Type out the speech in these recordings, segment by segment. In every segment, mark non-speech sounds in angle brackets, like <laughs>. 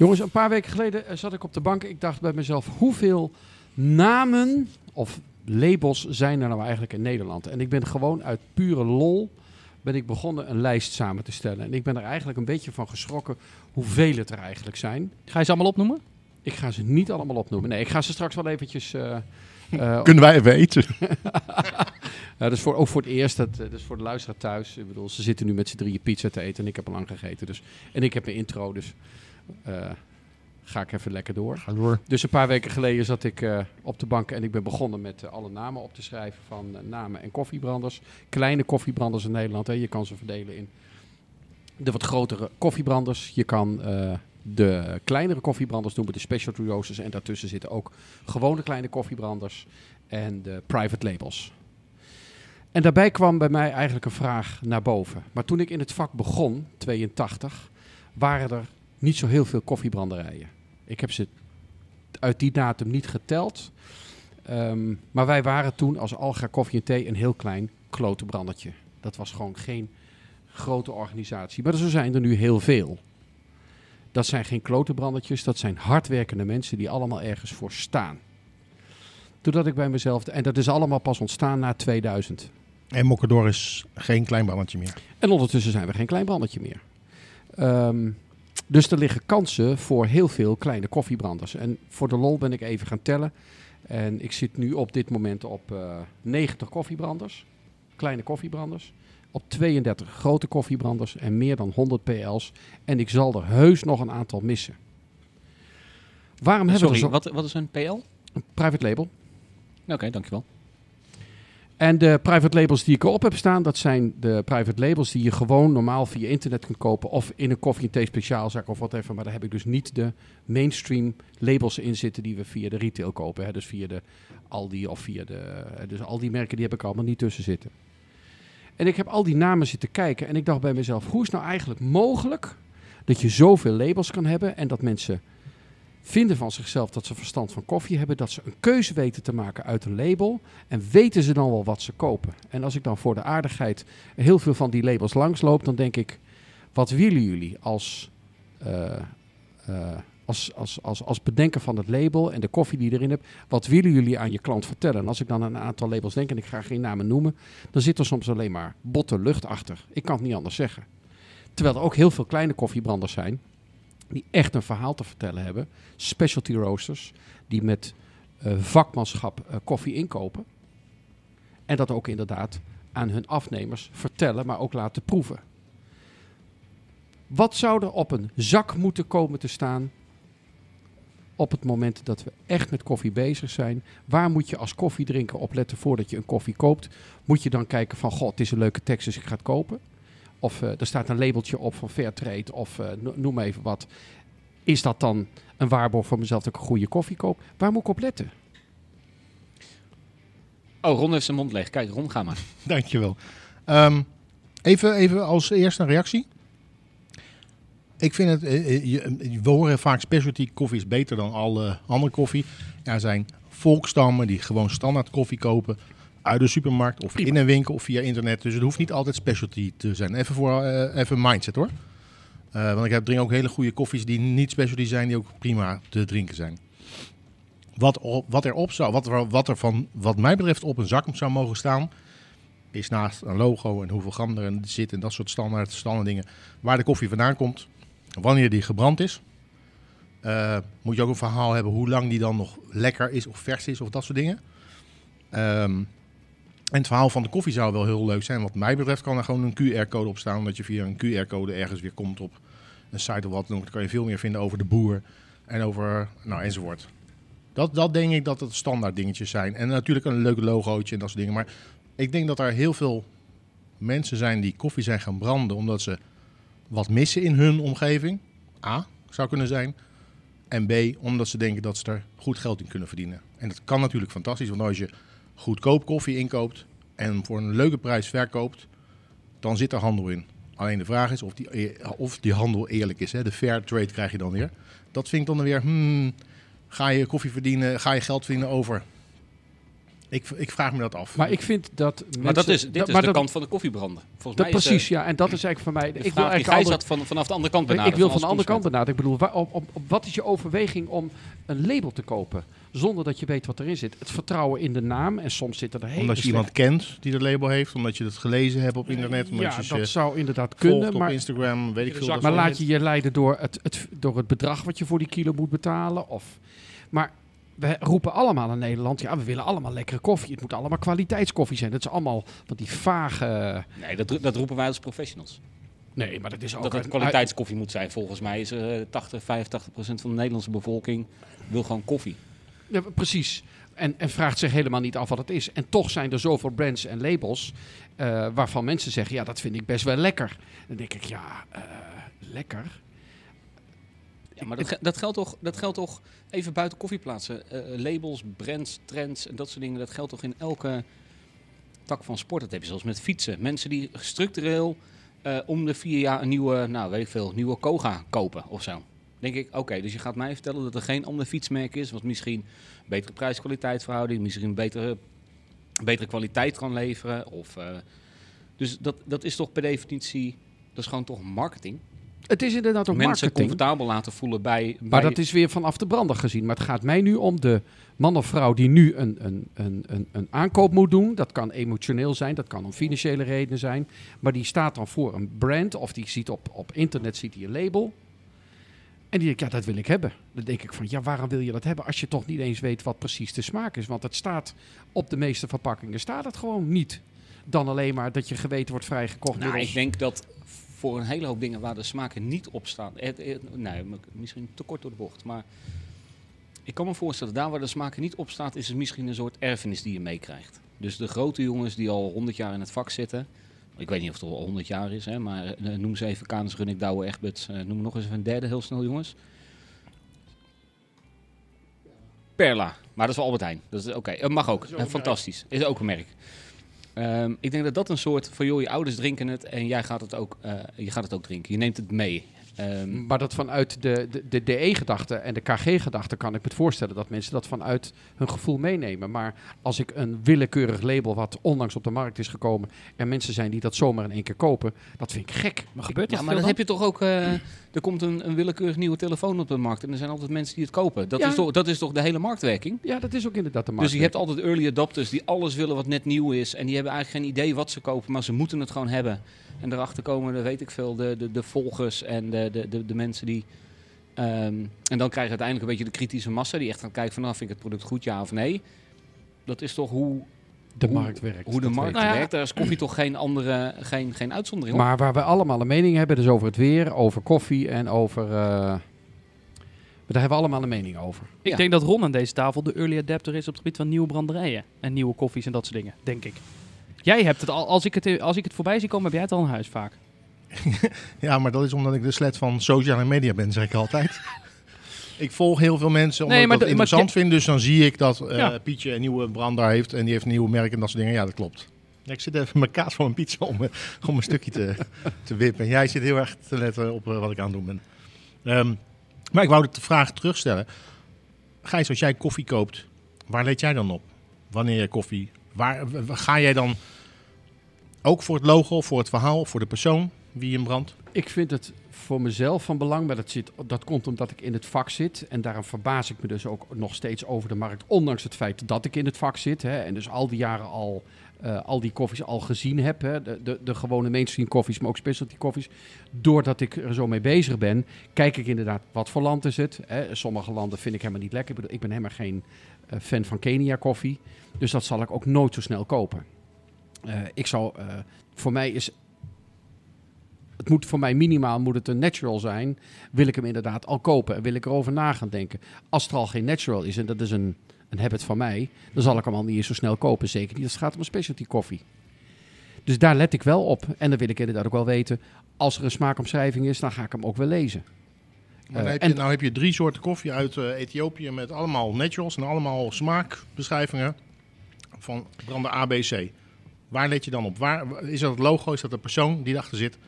Jongens, een paar weken geleden eh, zat ik op de bank. Ik dacht bij mezelf, hoeveel namen of labels zijn er nou eigenlijk in Nederland? En ik ben gewoon uit pure lol ben ik begonnen een lijst samen te stellen. En ik ben er eigenlijk een beetje van geschrokken hoeveel het er eigenlijk zijn. Ga je ze allemaal opnoemen? Ik ga ze niet allemaal opnoemen. Nee, ik ga ze straks wel eventjes... eh, eh, <laughs> Kunnen wij even eten? <laughs> Dat is voor, ook voor het eerst, dat, dat is voor de luisteraar thuis. Ik bedoel, ze zitten nu met z'n drieën pizza te eten en ik heb al lang gegeten. Dus, en ik heb mijn intro, dus ga ik even lekker door. Ga door. Dus een paar weken geleden zat ik eh, op de bank en ik ben begonnen met eh, alle namen op te schrijven van eh, namen en koffiebranders. Kleine koffiebranders in Nederland. Hè. Je kan ze verdelen in de wat grotere koffiebranders. Je kan eh, de kleinere koffiebranders doen met de specialty roasters. En daartussen zitten ook gewone kleine koffiebranders en de private labels. En daarbij kwam bij mij eigenlijk een vraag naar boven. Maar toen ik in het vak begon, 82, waren er niet zo heel veel koffiebranderijen. Ik heb ze uit die datum niet geteld. Ehm, maar wij waren toen als Alga Koffie en Thee een heel klein klote brandertje. Dat was gewoon geen grote organisatie. Maar zo zijn er nu heel veel. Dat zijn geen klote brandertjes, dat zijn hardwerkende mensen die allemaal ergens voor staan. Toen dat ik bij mezelf, en dat is allemaal pas ontstaan na 2000. En Mokkedor is geen klein brandje meer. En ondertussen zijn we geen klein brandertje meer. Ehm, dus er liggen kansen voor heel veel kleine koffiebranders. En voor de lol ben ik even gaan tellen. En ik zit nu op dit moment op eh 90 koffiebranders. Kleine koffiebranders. Op 32 grote koffiebranders en meer dan 100 PL's. En ik zal er heus nog een aantal missen. Waarom hebben we zo wat, wat is een PL? een private label? Oké, dankjewel. En de private labels die ik erop heb staan, dat zijn de private labels die je gewoon normaal via internet kunt kopen. Of in een koffie en thee speciaalzaak of wat even. Maar daar heb ik dus niet de mainstream labels in zitten die we via de retail kopen. Hè. Dus via de Aldi of via de... Dus al die merken die heb ik allemaal niet tussen zitten. En ik heb al die namen zitten kijken en ik dacht bij mezelf, hoe is nou eigenlijk mogelijk dat je zoveel labels kan hebben en dat mensen vinden van zichzelf dat ze verstand van koffie hebben, dat ze een keuze weten te maken uit een label en weten ze dan wel wat ze kopen. En als ik dan voor de aardigheid heel veel van die labels langsloop, dan denk ik, wat willen jullie als, eh, eh, als, als, als, als bedenker van het label en de koffie die je erin hebt, wat willen jullie aan je klant vertellen? En als ik dan een aantal labels denk, en ik ga geen namen noemen, dan zit er soms alleen maar botte lucht achter. Ik kan het niet anders zeggen. Terwijl er ook heel veel kleine koffiebranders zijn, die echt een verhaal te vertellen hebben. Specialty roasters, die met eh, vakmanschap eh, koffie inkopen. En dat ook inderdaad aan hun afnemers vertellen, maar ook laten proeven. Wat zou er op een zak moeten komen te staan op het moment dat we echt met koffie bezig zijn? Waar moet je als koffiedrinker op letten voordat je een koffie koopt? Moet je dan kijken van, god, het is een leuke tekst, dus ik ga het kopen? Of eh, er staat een labeltje op van Fairtrade of eh, no- noem even wat. Is dat dan een waarborg voor mezelf dat ik een goede koffie koop? Waar moet ik op letten? Oh, Ron heeft zijn mond leeg. Kijk, Ron, ga maar. <laughs> Dankjewel. Ehm even, even als eerste een reactie. Ik vind het, eh, je- we horen vaak specialty koffie is beter dan alle andere koffie. Er zijn volkstammen die gewoon standaard koffie kopen uit de supermarkt of in een winkel of via internet. Dus het hoeft niet altijd specialty te zijn. Even voor eh, even mindset hoor. Eh, want ik heb, drink ook hele goede koffies die niet specialty zijn, die ook prima te drinken zijn. Wat, op, wat erop zou, wat er, wat er van, wat mij betreft op een zak zou mogen staan, is naast een logo en hoeveel gram erin zit en dat soort standaard, standaard dingen, waar de koffie vandaan komt, wanneer die gebrand is. Eh, moet je ook een verhaal hebben hoe lang die dan nog lekker is of vers is of dat soort dingen. Ehm, en het verhaal van de koffie zou wel heel leuk zijn. Wat mij betreft kan er gewoon een QR-code op staan. Dat je via een QR-code ergens weer komt op een site of wat dan ook. Dan kan je veel meer vinden over de boer en over, nou enzovoort. Dat, dat denk ik dat het standaard dingetjes zijn. En natuurlijk een leuk logootje en dat soort dingen. Maar ik denk dat er heel veel mensen zijn die koffie zijn gaan branden omdat ze wat missen in hun omgeving. A, zou kunnen zijn. En B, omdat ze denken dat ze er goed geld in kunnen verdienen. En dat kan natuurlijk fantastisch, want als je goedkoop koffie inkoopt en voor een leuke prijs verkoopt, dan zit er handel in. Alleen de vraag is of die, e- of die handel eerlijk is. Hè? De fair trade krijg je dan weer. Dat vind ik dan weer, hmm, ga je koffie verdienen, ga je geld verdienen over? Ik, ik vraag me dat af. Maar ik vind dat Maar dat is, dit is maar de dat- kant van de koffiebrander. Volgens dat- mij is, precies, eh, ja. En dat is eigenlijk voor mij... de Ik wil eigenlijk de had van, vanaf de andere kant andere, benaderen. ik wil van de andere kant benaderen. Ik bedoel, waar, op, op, op- wat is je overweging om een label te kopen? Zonder dat je weet wat erin zit. Het vertrouwen in de naam. En soms zitten er hele omdat je iemand kent die dat label heeft, omdat je het gelezen hebt op internet, omdat Ja, je dat zou inderdaad kunnen. op Maar, Instagram, weet ik veel. maar laat je je leiden door het, het, door het bedrag wat je voor die kilo moet betalen? Of, maar we roepen allemaal in Nederland, ja, we willen allemaal lekkere koffie. Het moet allemaal kwaliteitskoffie zijn. Dat is allemaal van die vage... Nee, dat, dat roepen wij als professionals. Nee, maar dat is ook... Dat het een- kwaliteitskoffie moet zijn. Volgens mij is eh 80, 85 procent van de Nederlandse bevolking wil gewoon koffie. Ja, precies. En, en vraagt zich helemaal niet af wat het is. En toch zijn er zoveel brands en labels eh, waarvan mensen zeggen, ja, dat vind ik best wel lekker. Dan denk ik, ja, eh, lekker. Ja, maar dat, dat, geldt toch, dat geldt toch even buiten koffieplaatsen. Eh, labels, brands, trends en dat soort dingen. Dat geldt toch in elke tak van sport. Dat heb je zelfs met fietsen. Mensen die structureel om de vier jaar een nieuwe, nou weet ik veel, nieuwe Koga kopen of zo. Denk ik, oké, dus je gaat mij vertellen dat er geen ander fietsmerk is. Wat misschien betere prijs-kwaliteit verhouding, misschien betere, betere kwaliteit kan leveren. Of, eh, dus dat, dat is toch per definitie, dat is gewoon toch marketing. Het is inderdaad ook Mensen marketing. comfortabel laten voelen bij... Maar bij dat is weer vanaf de brander gezien. Maar het gaat mij nu om de man of vrouw die nu een, een, een, een, een aankoop moet doen. Dat kan emotioneel zijn, dat kan om financiële redenen zijn. Maar die staat dan voor een brand of die ziet op, op internet ziet hij een label. En die denkt, ja, dat wil ik hebben. Dan denk ik van, ja, waarom wil je dat hebben als je toch niet eens weet wat precies de smaak is? Want het staat op de meeste verpakkingen staat het gewoon niet. Dan alleen maar dat je geweten wordt vrijgekocht. Nou, ik denk dat voor een hele hoop dingen waar de smaken niet op staan. Het, het- nee, m- misschien te kort door de bocht. Maar ik kan me voorstellen, daar waar de smaken niet op staat, is het misschien een soort erfenis die je meekrijgt. Dus de grote jongens die al 100 jaar in het vak zitten. Ik weet niet of het al 100 jaar is, hè, maar eh, noem ze even Kanis, Runnik, Douwe, Egberts. eh, noem nog eens even een derde heel snel, jongens. Perla, maar dat is wel Albert Heijn. Dat is oké, dat mag ook. Eh, fantastisch. Is ook een merk. Ehm, ik denk dat dat een soort van, joh, je ouders drinken het en jij gaat het ook, eh, je gaat het ook drinken. Je neemt het mee. Ehm, Maar dat vanuit de, de, de DE-gedachte en de KG-gedachte kan ik me het voorstellen dat mensen dat vanuit hun gevoel meenemen. Maar als ik een willekeurig label wat onlangs op de markt is gekomen en mensen zijn die dat zomaar in één keer kopen, dat vind ik gek. Maar gebeurt ja, dat maar veel dan dan? heb je toch ook, eh, er komt een, een willekeurig nieuwe telefoon op de markt en er zijn altijd mensen die het kopen. Dat, Ja. is, toch, dat is toch de hele marktwerking? Ja, dat is ook inderdaad de markt. Dus je hebt altijd early adopters die alles willen wat net nieuw is. En die hebben eigenlijk geen idee wat ze kopen, maar ze moeten het gewoon hebben. En daarachter komen, de, weet ik veel, de, de, de volgers en de, de, de, de mensen die... ehm, en dan krijg je uiteindelijk een beetje de kritische massa die echt gaan kijken van... Nou, vind ik het product goed, ja of nee? Dat is toch hoe, de hoe- markt werkt. hoe de markt Nou ja. werkt. Daar is koffie toch geen andere, geen, geen uitzondering op. Maar waar we allemaal een mening hebben, dus over het weer, over koffie en over... eh, maar daar hebben we allemaal een mening over. Ik Ja. denk dat Ron aan deze tafel de early adapter is op het gebied van nieuwe branderijen. En nieuwe koffies en dat soort dingen, denk ik. Jij hebt het al, als ik het, als ik het voorbij zie komen, heb jij het al in huis vaak. <laughs> Ja, maar dat is omdat ik de sled van sociale media ben, zeg ik altijd. <laughs> ik volg heel veel mensen omdat Nee, maar ik dat de- maar interessant vind. Dus dan zie ik dat eh, Ja. Pietje een nieuwe brander heeft en die heeft een nieuwe merk en dat soort dingen. Ja, dat klopt. Ja, ik zit even mijn kaas van mijn pizza om, eh, om een stukje te, <laughs> te wippen. En jij zit heel erg te letten op eh, wat ik aan het doen ben. Ehm, maar ik wou de vraag terugstellen. Gijs, als jij koffie koopt, waar let jij dan op? Wanneer je koffie... Waar, ga jij dan ook voor het logo, voor het verhaal, voor de persoon wie hem brandt? Ik vind het voor mezelf van belang, maar dat, dat komt omdat ik in het vak zit. En daarom verbaas ik me dus ook nog steeds over de markt, ondanks het feit dat ik in het vak zit. Hè, en dus al die jaren al, eh, al die koffies al gezien heb. Hè, de, de, de gewone mainstream koffies, maar ook specialty koffies. Doordat ik er zo mee bezig ben, kijk ik inderdaad wat voor land is het. Hè. Sommige landen vind ik helemaal niet lekker. Ik, bedoel, ik ben helemaal geen eh, fan van Kenia koffie. Dus dat zal ik ook nooit zo snel kopen. Eh, ik eh, voor mij is het moet voor mij minimaal moet het een natural zijn. Wil ik hem inderdaad al kopen en wil ik erover na gaan denken. Als het er al geen natural is en dat is een, een habit van mij, dan zal ik hem al niet eens zo snel kopen. Zeker niet als het gaat om een specialty koffie. Dus daar let ik wel op. En dan wil ik inderdaad ook wel weten, als er een smaakomschrijving is, dan ga ik hem ook wel lezen. Maar dan heb en- je, nou heb je drie soorten koffie uit eh, Ethiopië met allemaal naturals en allemaal smaakbeschrijvingen van branden ABC. Waar let je dan op? Waar, is dat het logo? Is dat de persoon die erachter zit?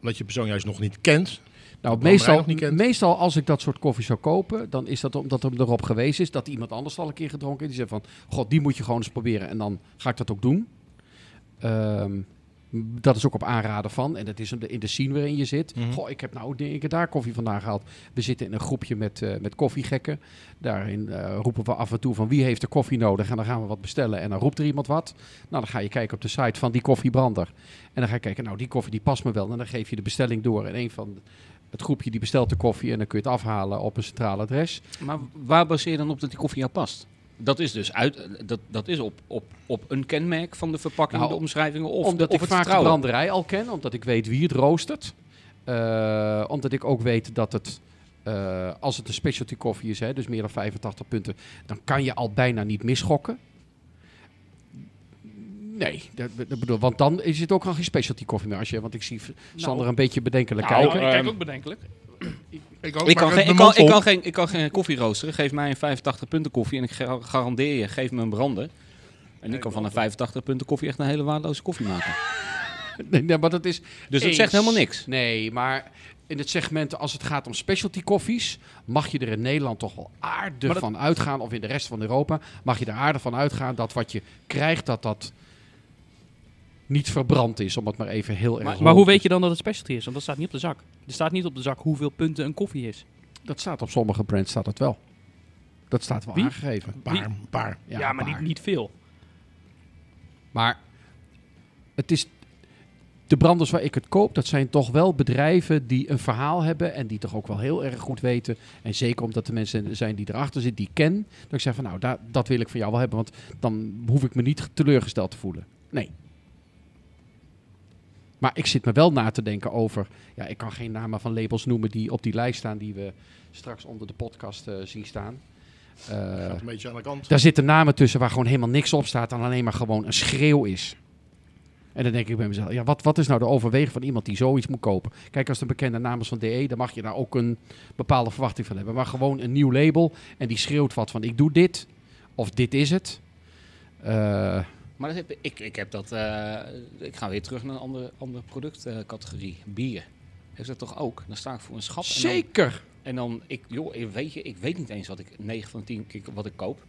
Omdat je persoon juist nog niet kent. Nou, meestal, meestal als ik dat soort koffie zou kopen, dan is dat omdat er erop geweest is dat iemand anders al een keer gedronken heeft. Die zegt van, god, die moet je gewoon eens proberen. En dan ga ik dat ook doen. Ehm, dat is ook op aanraden van. En dat is in de, de scene waarin je zit. Mhm. Goh, ik heb nou denk ik daar koffie vandaan gehaald. We zitten in een groepje met, eh, met koffiegekken. Daarin eh, roepen we af en toe van wie heeft er koffie nodig. En dan gaan we wat bestellen. En dan roept er iemand wat. Nou, dan ga je kijken op de site van die koffiebrander. En dan ga je kijken, nou die koffie die past me wel. En dan geef je de bestelling door. En een van het groepje die bestelt de koffie. En dan kun je het afhalen op een centraal adres. Maar waar baseer je dan op dat die koffie jou past? Dat is dus uit, dat, dat is op, op, op een kenmerk van de verpakking, Nou, de omschrijvingen of, omdat of ik het vaak de branderij al ken, omdat ik weet wie het roostert. Eh, omdat ik ook weet dat het, eh, als het een specialty koffie is, hè, dus meer dan 85 punten, dan kan je al bijna niet misgokken. Nee, dat, dat bedoel, want dan is het ook al geen specialty koffie meer. Als je, want ik zie Sander een beetje bedenkelijk Nou, kijken. ik kijk ehm, ook bedenkelijk. Ik, ook, Ik maar kan, geen, ik, kan, ik, geen, ik kan geen koffie roosteren. Geef mij een 85 punten koffie en ik ga- garandeer je, geef me een branden. En ik kan van een 85 punten koffie echt een hele waardeloze koffie maken. <laughs> Nee, maar dat is Dus dat zegt helemaal niks. Nee, maar in het segment als het gaat om specialty koffies, mag je er in Nederland toch wel aardig dat- van uitgaan, of in de rest van Europa, mag je er aardig van uitgaan dat wat je krijgt, dat dat niet verbrand is, om het maar even heel erg Maar- hoe weet je dan dat het specialty is? Want dat staat niet op de zak. Er staat niet op de zak hoeveel punten een koffie is. Dat staat op sommige brands, staat het wel. Dat staat wel Wie? aangegeven. Een paar, paar. Ja, maar paar. niet, niet veel. Maar het is. De branders waar ik het koop, dat zijn toch wel bedrijven die een verhaal hebben en die toch ook wel heel erg goed weten. En zeker omdat de mensen zijn die erachter zitten, die ken. Dat ik zeg van nou, dat wil ik van jou wel hebben, want dan hoef ik me niet teleurgesteld te voelen. Nee. Maar ik zit me wel na te denken over, ja, ik kan geen namen van labels noemen die op die lijst staan die we straks onder de podcast eh, zien staan. Eh, Gaat een beetje aan de kant. daar zitten namen tussen waar gewoon helemaal niks op staat en alleen maar gewoon een schreeuw is. En dan denk ik bij mezelf, ja, wat, wat is nou de overweging van iemand die zoiets moet kopen? Kijk, als het een bekende naam is van DE, dan mag je daar ook een bepaalde verwachting van hebben. Maar gewoon een nieuw label en die schreeuwt wat van ik doe dit of dit is het. Eh, Maar dat heb, ik, ik heb dat. eh, ik ga weer terug naar een andere, andere productcategorie. Bier. Heeft dat toch ook? Dan sta ik voor een schap. En dan, zeker. en dan ik, joh, weet je, ik weet niet eens wat ik 9 van 10 keer wat ik koop.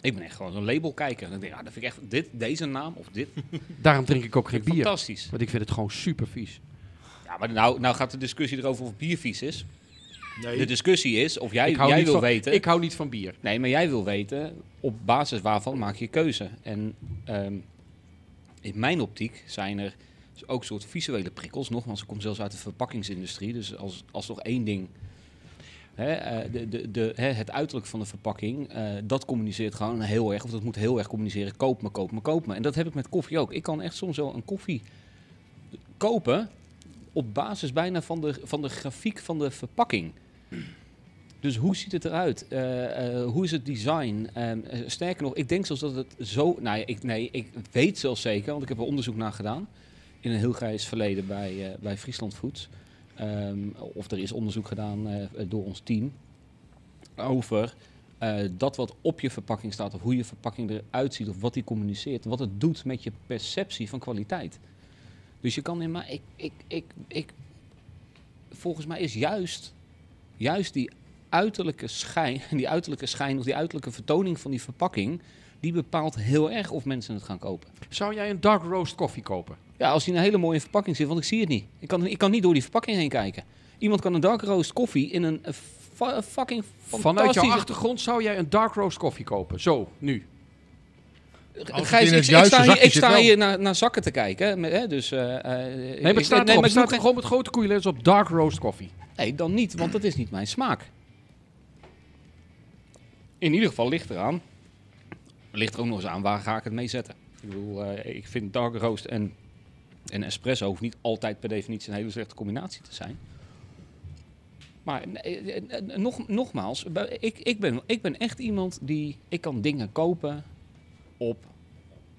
Ik ben echt gewoon een label kijken. En dan denk ik, ah, dat vind ik echt dit, deze naam of dit. <laughs> Daarom drink ik ook geen bier. Fantastisch. Want ik vind het gewoon super vies. Ja, maar nou, nou gaat de discussie erover of bier vies is. Nee. De discussie is of jij, jij wil van, weten. Ik hou niet van bier. Nee, maar jij wil weten op basis waarvan maak je keuze. En ehm, in mijn optiek zijn er ook soort visuele prikkels. Nogmaals, ik kom zelfs uit de verpakkingsindustrie. Dus als, als nog één ding. Hè, eh, de, de, de, hè, het uiterlijk van de verpakking, eh, dat communiceert gewoon heel erg. Of dat moet heel erg communiceren. Koop me, koop me, koop me. En dat heb ik met koffie ook. Ik kan echt soms wel een koffie kopen op basis bijna van de, van de grafiek van de verpakking. Dus hoe ziet het eruit? Eh, eh, hoe is het design? Ehm, eh, sterker nog, ik denk zelfs dat het zo... Nou ik, nee, ik weet zelfs zeker, want ik heb er onderzoek naar gedaan. In een heel grijs verleden bij, bij Friesland Foods. Ehm, of er is onderzoek gedaan door ons team. Over dat wat op je verpakking staat. Of hoe je verpakking eruit ziet. Of wat die communiceert. Wat het doet met je perceptie van kwaliteit. Dus je kan in maar... Ik, ik, ik, ik, volgens mij is juist, juist die uiterlijke schijn, <laughs> die uiterlijke schijn of die uiterlijke vertoning van die verpakking, die bepaalt heel erg of mensen het gaan kopen. Zou jij een dark roast koffie kopen? Ja, als die een hele mooie verpakking zit, want ik zie het niet. Ik kan, ik kan niet door die verpakking heen kijken. Iemand kan een dark roast koffie in een eh, fucking Vanuit jouw achtergrond zou jij een dark roast koffie kopen. Zo, nu. Gijs, ik, sta hier, ik sta hier naar, naar zakken te kijken. Hè, dus, eh, eh, Nee, maar het staat nee, erop. maar Het ik staat gewoon met grote koeienletters op dark roast koffie. Nee, dan niet, want dat is niet mijn smaak. In ieder geval ligt eraan. Ligt er ook nog eens aan waar ga ik het mee zetten. Ik bedoel, eh, ik vind dark roast en, en espresso hoeft niet altijd per definitie een hele slechte combinatie te zijn. Maar nog, nogmaals, ik, ik, ben, ik ben echt iemand die... Ik kan dingen kopen op,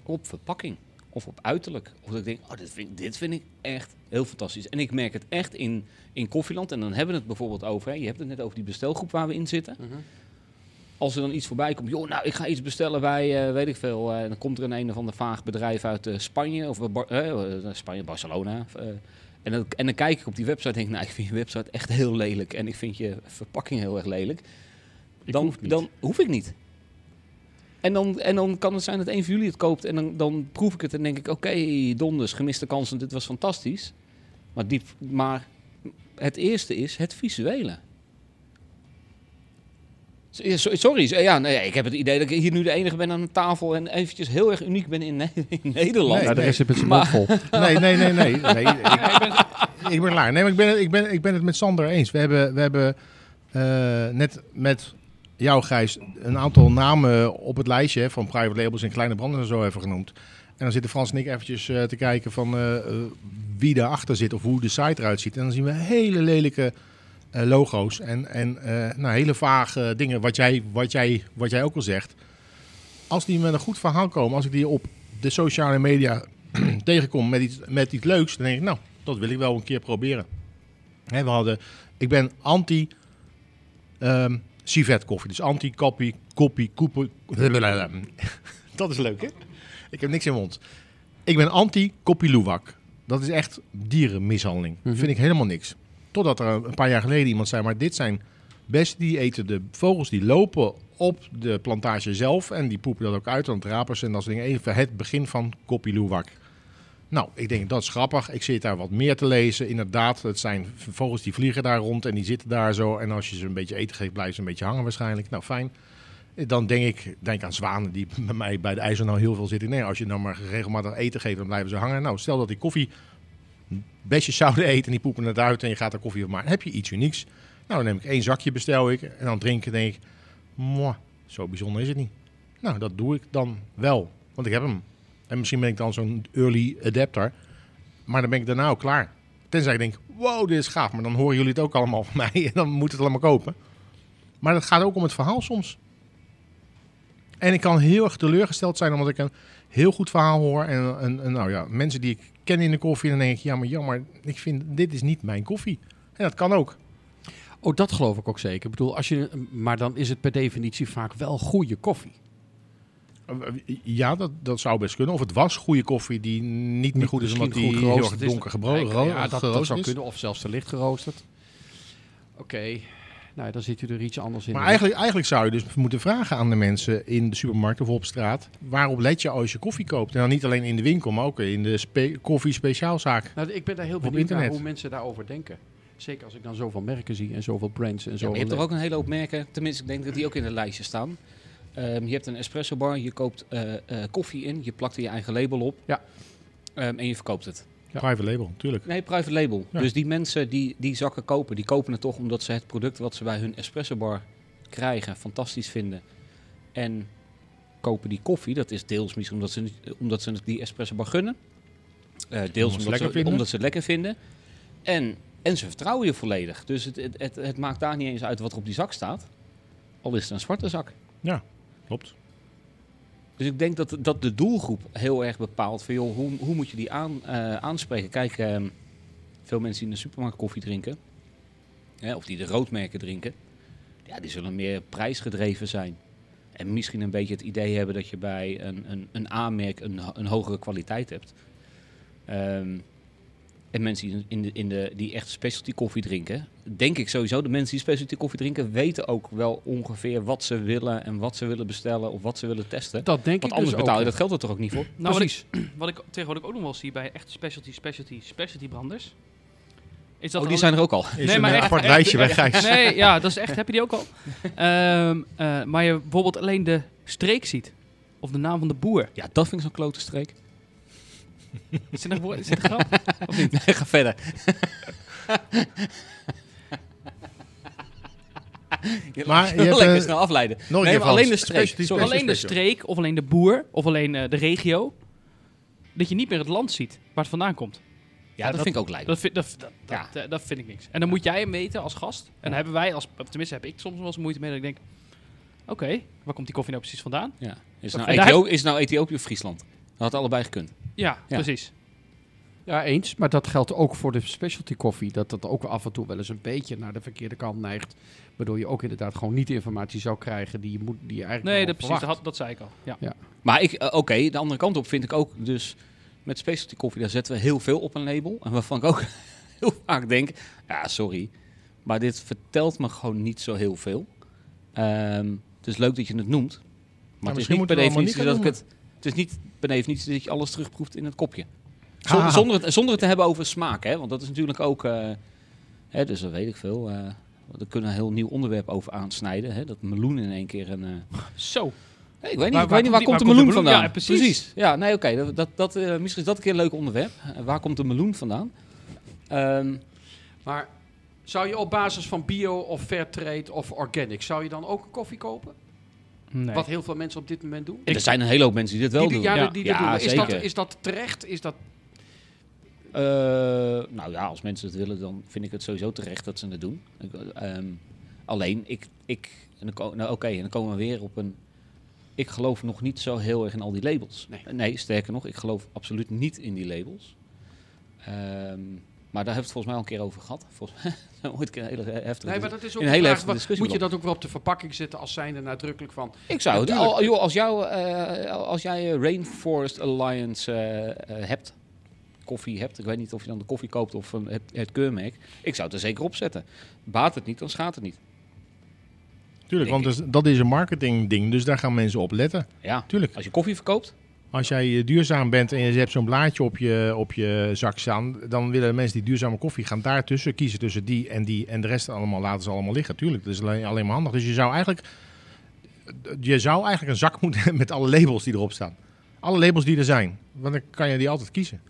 op verpakking. of op uiterlijk. Of dat ik denk, oh, dit vind, dit vind ik echt heel fantastisch. En ik merk het echt in, in Koffieland. En dan hebben we het bijvoorbeeld over, hè, je hebt het net over die bestelgroep waar we in zitten. Als er dan iets voorbij komt, joh, nou, ik ga iets bestellen bij, eh, weet ik veel. eh, dan komt er een een of ander vaag bedrijf uit eh, Spanje, of Bar- Spanje, Barcelona. en, dan, en dan kijk ik op die website en denk ik, nou, ik vind je website echt heel lelijk. En ik vind je verpakking heel erg lelijk. Ik Dan hoef niet. dan hoef ik niet. En dan, en dan kan het zijn dat een van jullie het koopt en dan, dan proef ik het en denk ik, oké, donders, gemiste kansen, dit was fantastisch. Maar, diep, maar het eerste is het visuele. Sorry, ja, nee, ik heb het idee dat ik hier nu de enige ben aan de tafel en eventjes heel erg uniek ben in, Ne- <laughs> in Nederland. Nee, Ja, de rest zit met zijn mond vol. <laughs> Nee, nee, nee, nee. nee ik, ik ben klaar. Nee, maar ik ben, het- ik, ben, ik ben het met Sander eens. We hebben, we hebben eh, net met jou, Gijs, een aantal namen op het lijstje van private labels en kleine branden en zo even genoemd. En dan zitten Frans en ik eventjes eh, te kijken van eh, eh, wie daarachter zit of hoe de site eruit ziet. En dan zien we hele lelijke logo's en, en nou, hele vage dingen, wat jij, wat, jij, wat jij ook al zegt. Als die met een goed verhaal komen, als ik die op de sociale media <clears throat> tegenkom met iets, met iets leuks, dan denk ik, nou, dat wil ik wel een keer proberen. We hadden, ik ben anti ehm civet koffie, dus anti koppie, koepie. <laughs> Dat is leuk, hè? Ik heb niks in mijn mond. Ik ben anti koppie luwak. Dat is echt dierenmishandeling. Mhm. Vind ik helemaal niks. Totdat er een paar jaar geleden iemand zei, maar dit zijn beesten die eten de vogels die lopen op de plantage zelf en die poepen dat ook uit, want rapers en dat soort dingen. Even het begin van koppie luwak. Nou, ik denk dat is grappig. Ik zit daar wat meer te lezen. Inderdaad, het zijn vogels die vliegen daar rond en die zitten daar zo. En als je ze een beetje eten geeft, blijven ze een beetje hangen waarschijnlijk. Nou, fijn. Dan denk ik denk aan zwanen die <laughs> bij mij bij de ijzer nou heel veel zitten. Nee, als je nou maar regelmatig eten geeft, dan blijven ze hangen. Nou, stel dat die koffie bestjes zouden eten en die poepen het uit en je gaat er koffie van maken. Dan heb je iets unieks. Nou, dan neem ik één zakje, bestel ik. En dan drinken denk ik, mwah, zo bijzonder is het niet. Nou, dat doe ik dan wel, want ik heb hem. En misschien ben ik dan zo'n early adapter. Maar dan ben ik daarna ook klaar. Tenzij ik denk, wow, dit is gaaf. Maar dan horen jullie het ook allemaal van mij. En dan moet het allemaal kopen. Maar het gaat ook om het verhaal soms. En ik kan heel erg teleurgesteld zijn omdat ik een heel goed verhaal hoor. En, en, en nou ja, mensen die ik ken in de koffie. Dan denk ik, ja, maar jammer, ik vind dit is niet mijn koffie. En dat kan ook. Oh, dat geloof ik ook zeker. Ik bedoel, als je, maar dan is het per definitie vaak wel goede koffie. Ja, dat, dat zou best kunnen. Of het was goede koffie die niet meer goed is omdat die heel erg donker gebro- Ja, ja, dat, dat zou is. kunnen. Of zelfs te licht geroosterd. Oké, nou dan zit u er iets anders in. Maar eigenlijk, eigenlijk zou je dus moeten vragen aan de mensen in de supermarkt of op straat. Waarop let je als je koffie koopt? En dan niet alleen in de winkel, maar ook in de spe koffie speciaalzaak. Nou, ik ben daar heel Op benieuwd naar internet. hoe mensen daarover denken. Zeker als ik dan zoveel merken zie en zoveel brands en Ja, zoveel... maar je hebt er ook een hele hoop merken, tenminste ik denk dat die ook in de lijstje staan. Ehm, je hebt een espresso bar, je koopt eh, eh, koffie in, je plakt er je eigen label op Ja. Ehm, en je verkoopt het. Ja. Private label, natuurlijk. Nee, private label. Ja. Dus die mensen die die zakken kopen, die kopen het toch omdat ze het product wat ze bij hun espresso bar krijgen fantastisch vinden. En kopen die koffie, dat is deels misschien omdat ze, niet- omdat ze het die espresso bar gunnen. Eh, deels ze omdat, lekker ze, omdat ze het lekker vinden. En, en ze vertrouwen je volledig. Dus het, het, het, het maakt daar niet eens uit wat er op die zak staat. Al is het een zwarte zak. Klopt. Dus ik denk dat, dat de doelgroep heel erg bepaalt van joh, hoe, hoe moet je die aan, eh, aanspreken. Kijk, ehm, veel mensen die in de supermarkt koffie drinken, hè, of die de roodmerken drinken, ja, die zullen meer prijsgedreven zijn. En misschien een beetje het idee hebben dat je bij een, een, een A-merk een, een hogere kwaliteit hebt. Ehm, en mensen die, in de, in de, die echt specialty koffie drinken, denk ik sowieso, de mensen die specialty koffie drinken, weten ook wel ongeveer wat ze willen en wat ze willen bestellen of wat ze willen testen. Dat denk Want ik anders dus betaal je ook. dat geld er toch ook niet voor? Nou, wat ik, Precies. <clears throat> wat ik tegenwoordig ook nog wel zie bij echt specialty, specialty, specialty branders. Is dat Oh, die zijn er ook al. Is Nee, een maar eh, echt- apart lijstje bij Gijs. Nee, ja, dat is echt. Heb je die ook al? <laughs> Ehm, eh, maar je bijvoorbeeld alleen de streek ziet. Of de naam van de boer. Ja, dat vind ik zo'n klote streek. Is er een woord? Is het een grap? Of niet? Nee, ga verder. je Maar je hebt, <laughs> lekker eh, snel afleiden. Nog Nee, maar alleen de streek. Sorry. alleen de streek, of alleen de boer, of alleen eh, de regio. Dat je niet meer het land ziet waar het vandaan komt. Ja, dat, dat- vind ik ook lijp. Dat vind, dat, dat, Ja. dat, eh, dat vind ik niks. En dan moet jij hem weten als gast. En dan hebben wij, als, of tenminste heb ik soms wel eens moeite mee dat ik denk... Oké, waar komt die koffie nou precies vandaan? Ja. Is, nou daar- Ethio- is nou Ethiopië of Friesland? Dat had allebei gekund. Ja, precies. Ja, eens. Maar dat geldt ook voor de specialty koffie. Dat dat ook af en toe wel eens een beetje naar de verkeerde kant neigt. Waardoor je ook inderdaad gewoon niet de informatie zou krijgen die je, moet, die je eigenlijk Nee, dat, precies, dat, had- dat zei ik al. Ja. Maar ik, eh, oké, de andere kant op vind ik ook dus met specialty koffie, daar zetten we heel veel op een label. En waarvan ik ook <laughs> heel vaak denk, ja, sorry, maar dit vertelt me gewoon niet zo heel veel. Ehm, het is leuk dat je het noemt, maar het is misschien niet per definitie dat ik het... Het is niet per definitie dat je alles terugproeft in het kopje. Zon- Ah. Zonder, het, zonder het te hebben over smaak, hè? Want dat is natuurlijk ook... eh, hè, dus dat weet ik veel. daar kunnen we een heel nieuw onderwerp over aansnijden. Hè? Dat meloen in één keer een... eh, Zo. Nee, ik weet niet, Waar- ik weet niet waar, komt die- de waar meloen komt de meloen? vandaan. Ja, precies. Ja, nee, oké. dat, dat, dat, misschien is dat een keer een leuk onderwerp. Waar komt de meloen vandaan? Ehm, Maar zou je op basis van bio of fair trade of organic, zou je dan ook een koffie kopen? Nee. Wat heel veel mensen op dit moment doen? er zijn een hele hoop mensen die dit wel die, doen. Ja, Ja. die Ja, doen. Is dat, is dat terecht? Is dat... Eh, nou ja, als mensen het willen, dan vind ik het sowieso terecht dat ze het doen. Ik, ehm, alleen, ik... ik en dan ko- nou, oké, en dan komen we weer op een... Ik geloof nog niet zo heel erg in al die labels. Nee. nee sterker nog, ik geloof absoluut niet in die labels. Ehm, maar daar hebben we het volgens mij al een keer over gehad. Volgens <laughs> mij ooit een hele heftige Nee, maar dat is ook een hele vraag, heftige wa- discussie Moet je dat ook wel op de verpakking zetten als zijnde nadrukkelijk van... Ik zou het. Al, joh, als, jou, eh, als jij eh, Rainforest Alliance eh, hebt, koffie hebt, ik weet niet of je dan de koffie koopt of een- het, het keurmerk, ik zou het er zeker op zetten. Baat het niet, dan schaadt het niet. Tuurlijk, Denk want dus- dat is een marketing ding, dus daar gaan mensen op letten. Ja, Tuurlijk. als je koffie verkoopt, Als jij eh, duurzaam bent en je hebt zo'n blaadje op je, op je zak staan, dan willen mensen die duurzame koffie gaan daartussen kiezen tussen die en die en de rest allemaal laten ze allemaal liggen. Tuurlijk, dat is alleen, alleen maar handig. Dus je zou eigenlijk, je zou eigenlijk een zak <laughs> moeten hebben met alle labels die erop staan. Alle labels die er zijn, want dan kan je die altijd kiezen.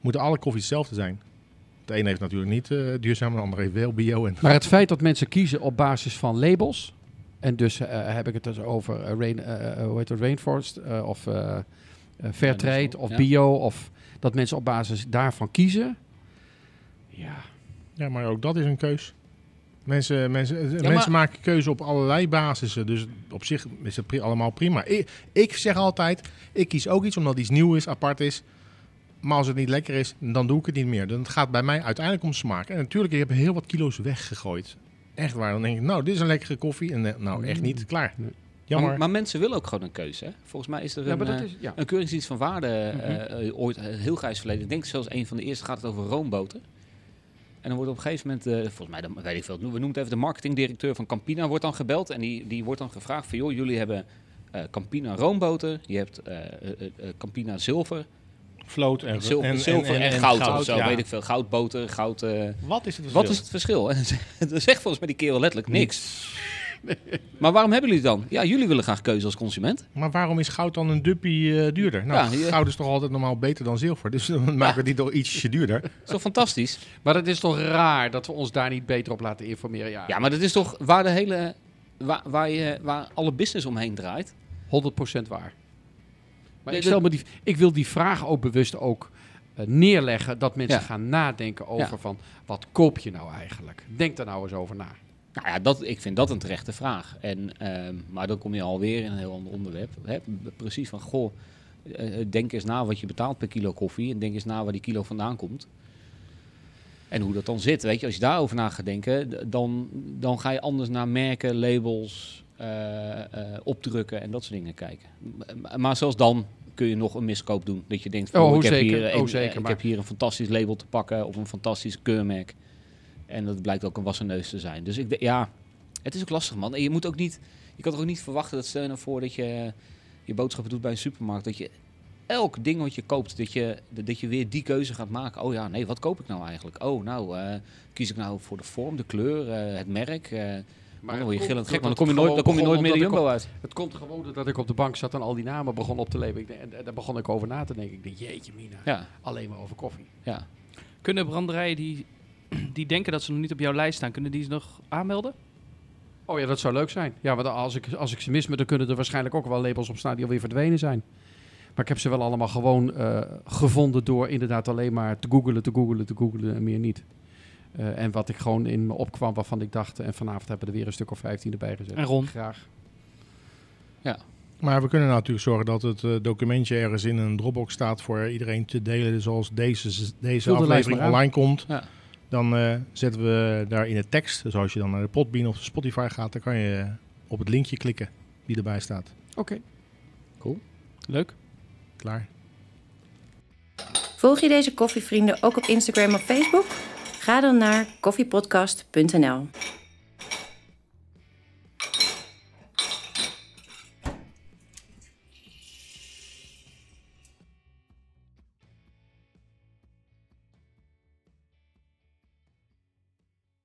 Moeten alle koffies hetzelfde zijn. De ene heeft natuurlijk niet eh, duurzaam, de andere heeft wel bio. En, Maar het feit dat mensen kiezen op basis van labels... En dus eh, heb ik het dus over eh, rain, eh, hoe heet het, Rainforest eh, of Fairtrade of ja. bio... of dat mensen op basis daarvan kiezen. Ja, ja, maar ook dat is een keus. Mensen, mensen, maar- mensen maken keuze op allerlei basissen. Dus op zich is het pri- allemaal prima. Ik, ik zeg altijd, ik kies ook iets omdat iets nieuw is, apart is. Maar als het niet lekker is, dan doe ik het niet meer. Dan het gaat bij mij uiteindelijk om smaak. En natuurlijk, ik heb heel wat kilo's weggegooid. Echt waar. Dan denk ik, nou, dit is een lekkere koffie. En eh, nou, echt niet. Klaar. Nee. Jammer. maar, maar mensen willen ook gewoon een keuze. Hè? Volgens mij is er ja een, dat eh, is... Ja. een keuringsdienst van waarde Mhm. eh, ooit heel grijs verleden. Ik denk zelfs een van de eerste gaat het over roomboten. En dan wordt op een gegeven moment, eh, volgens mij, dan weet ik veel, we noemen het even de marketingdirecteur van Campina, wordt dan gebeld. En die, die wordt dan gevraagd van, joh, jullie hebben eh, Campina roomboten, je hebt Campina zilver, Float en, zilver, zilver en, goud, of zo, ja. weet ik veel. Goudboter, goud... eh, Wat is het wat is het verschil? <laughs> Dat zegt volgens mij die kerel letterlijk niks. Maar waarom hebben jullie het dan? Ja, jullie willen graag keuze als consument. Maar waarom is goud dan een duppie eh, duurder? Nou, Ja, goud is toch altijd normaal beter dan zilver. Dus <laughs> dan maken we die toch ietsje duurder. Dat <laughs> is toch fantastisch? Maar het is toch raar dat we ons daar niet beter op laten informeren. Ja, Ja, maar dat is toch waar de hele... Waar, waar, je, waar alle business omheen draait. 100% waar. Maar Nee, ik, stel me die, ik wil die vraag ook bewust ook eh, neerleggen. Dat mensen Ja. gaan nadenken over Ja. van... Wat koop je nou eigenlijk? Denk daar nou eens over na. Nou ja, dat, ik vind dat een terechte vraag. En, ehm, maar dan kom je alweer in een heel ander onderwerp. Hè? Precies van, goh, eh, denk eens na wat je betaalt per kilo koffie. En denk eens na waar die kilo vandaan komt. En hoe dat dan zit. Weet je, als je daarover na gaat denken, dan, dan ga je anders naar merken, labels, eh, eh, opdrukken en dat soort dingen kijken. M- Maar zelfs dan kun je nog een miskoop doen. Dat je denkt, van, Oh, oh, ik, heb zeker. hier, Oh, een- zeker, ik maar- heb hier een fantastisch label te pakken of een fantastisch keurmerk. En dat blijkt ook een wassen neus te zijn. Dus ik denk, ja, het is ook lastig, man. En je moet ook niet, je kan toch ook niet verwachten dat stel je nou voor dat je je boodschappen doet bij een supermarkt, dat je elk ding wat je koopt, dat je, dat je weer die keuze gaat maken. Oh ja, nee, wat koop ik nou eigenlijk? Oh, nou, eh, kies ik nou voor de vorm, de kleur, eh, het merk. eh maar dan word je gillend gek, maar dan kom je nooit, dan kom je nooit meer de Jumbo uit. Het komt gewoon doordat ik op de bank zat en al die namen begon op te leven. Ik en, en daar begon ik over na te denken. Ik denk, jeetje mina, Ja, alleen maar over koffie. ja. Kunnen branderijen die, die denken dat ze nog niet op jouw lijst staan, kunnen die ze nog aanmelden? Oh ja, dat zou leuk zijn. Ja, want als ik, als ik ze mis, dan kunnen er waarschijnlijk ook wel labels op staan die alweer verdwenen zijn. Maar ik heb ze wel allemaal gewoon eh, gevonden door inderdaad alleen maar te googelen, te googelen, te googelen en meer niet. Eh, en wat ik gewoon in me opkwam waarvan ik dacht, en vanavond hebben we er weer een stuk of 15 erbij gezet. En Ron? Graag. Maar we kunnen natuurlijk zorgen dat het eh, documentje ergens in een Dropbox staat voor iedereen te delen. Dus als deze, deze aflevering online komt, Ja. dan eh, zetten we daar in de tekst. Dus als je dan naar de Podbean of de Spotify gaat, dan kan je op het linkje klikken die erbij staat. Oké. Leuk. Klaar. Volg je deze koffievrienden ook op Instagram of Facebook? Ga dan naar koffiepodcast.nl.